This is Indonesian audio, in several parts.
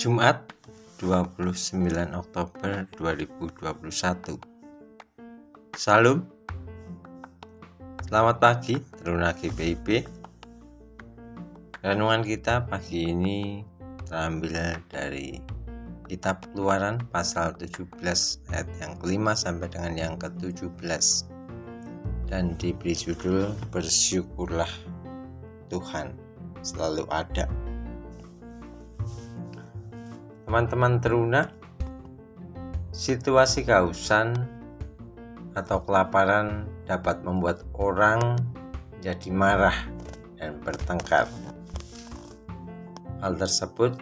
Jumat 29 Oktober 2021 Salam. Selamat pagi Teruna GPIB Renungan kita pagi ini terambil dari Kitab Keluaran pasal 17 ayat yang kelima sampai dengan yang ke-17 dan diberi judul Bersyukurlah Tuhan selalu ada. Teman-teman teruna, situasi kehausan atau kelaparan dapat membuat orang jadi marah dan bertengkar. Hal tersebut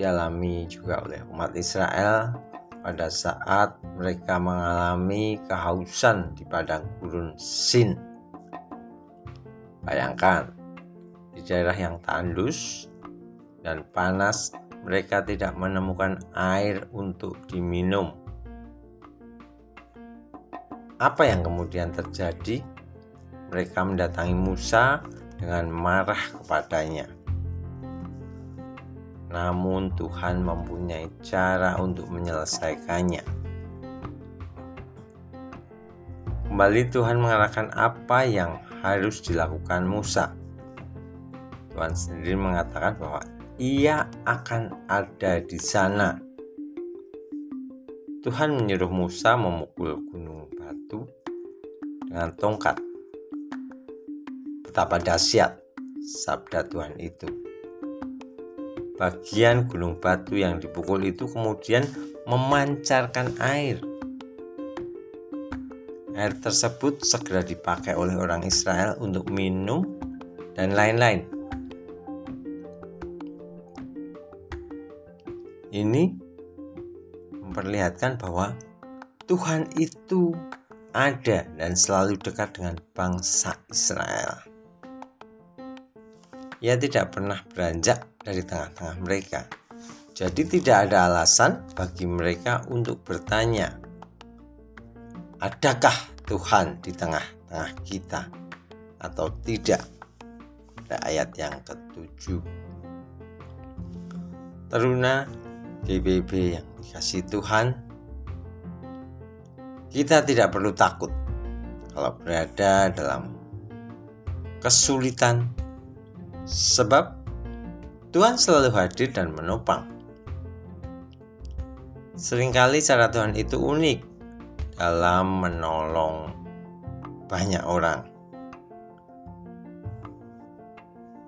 dialami juga oleh umat Israel pada saat mereka mengalami kehausan di padang gurun Sin. Bayangkan, di daerah yang tandus dan panas mereka tidak menemukan air untuk diminum. Apa yang kemudian terjadi? Mereka mendatangi Musa dengan marah kepadanya. Namun, Tuhan mempunyai cara untuk menyelesaikannya. Kembali, Tuhan mengarahkan apa yang harus dilakukan Musa. Tuhan sendiri mengatakan bahwa ia akan ada di sana. Tuhan menyuruh Musa memukul gunung batu dengan tongkat. Betapa dahsyat sabda Tuhan itu. Bagian gunung batu yang dipukul itu kemudian memancarkan air. Air tersebut segera dipakai oleh orang Israel untuk minum dan lain-lain. Ini memperlihatkan bahwa Tuhan itu ada dan selalu dekat dengan bangsa Israel. Ia tidak pernah beranjak dari tengah-tengah mereka. Jadi tidak ada alasan bagi mereka untuk bertanya, adakah Tuhan di tengah-tengah kita atau tidak? Pada ayat yang ketujuh. Teruna GBB yang dikasih Tuhan, kita tidak perlu takut kalau berada dalam kesulitan, sebab Tuhan selalu hadir dan menopang. Seringkali cara Tuhan itu unik dalam menolong banyak orang,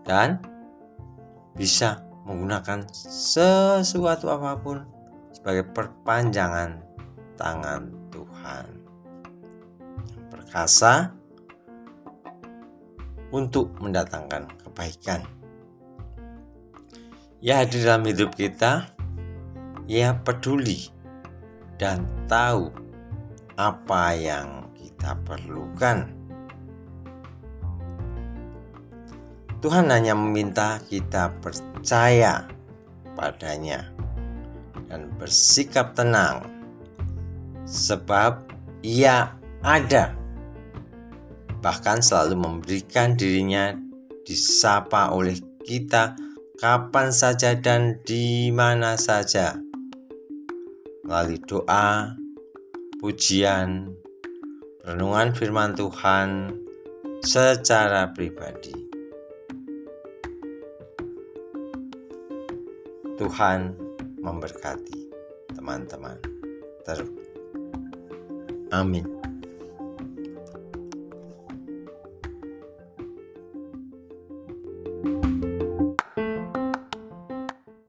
dan bisa menggunakan sesuatu apa pun sebagai perpanjangan tangan Tuhan perkasa untuk mendatangkan kebaikan. Ya hadir dalam hidup kita, ia peduli dan tahu apa yang kita perlukan. Tuhan hanya meminta kita percaya padanya dan bersikap tenang, sebab Ia ada, bahkan selalu memberikan dirinya disapa oleh kita kapan saja dan di mana saja, melalui doa, pujian, renungan firman Tuhan secara pribadi. Tuhan memberkati teman-teman terus. Amin.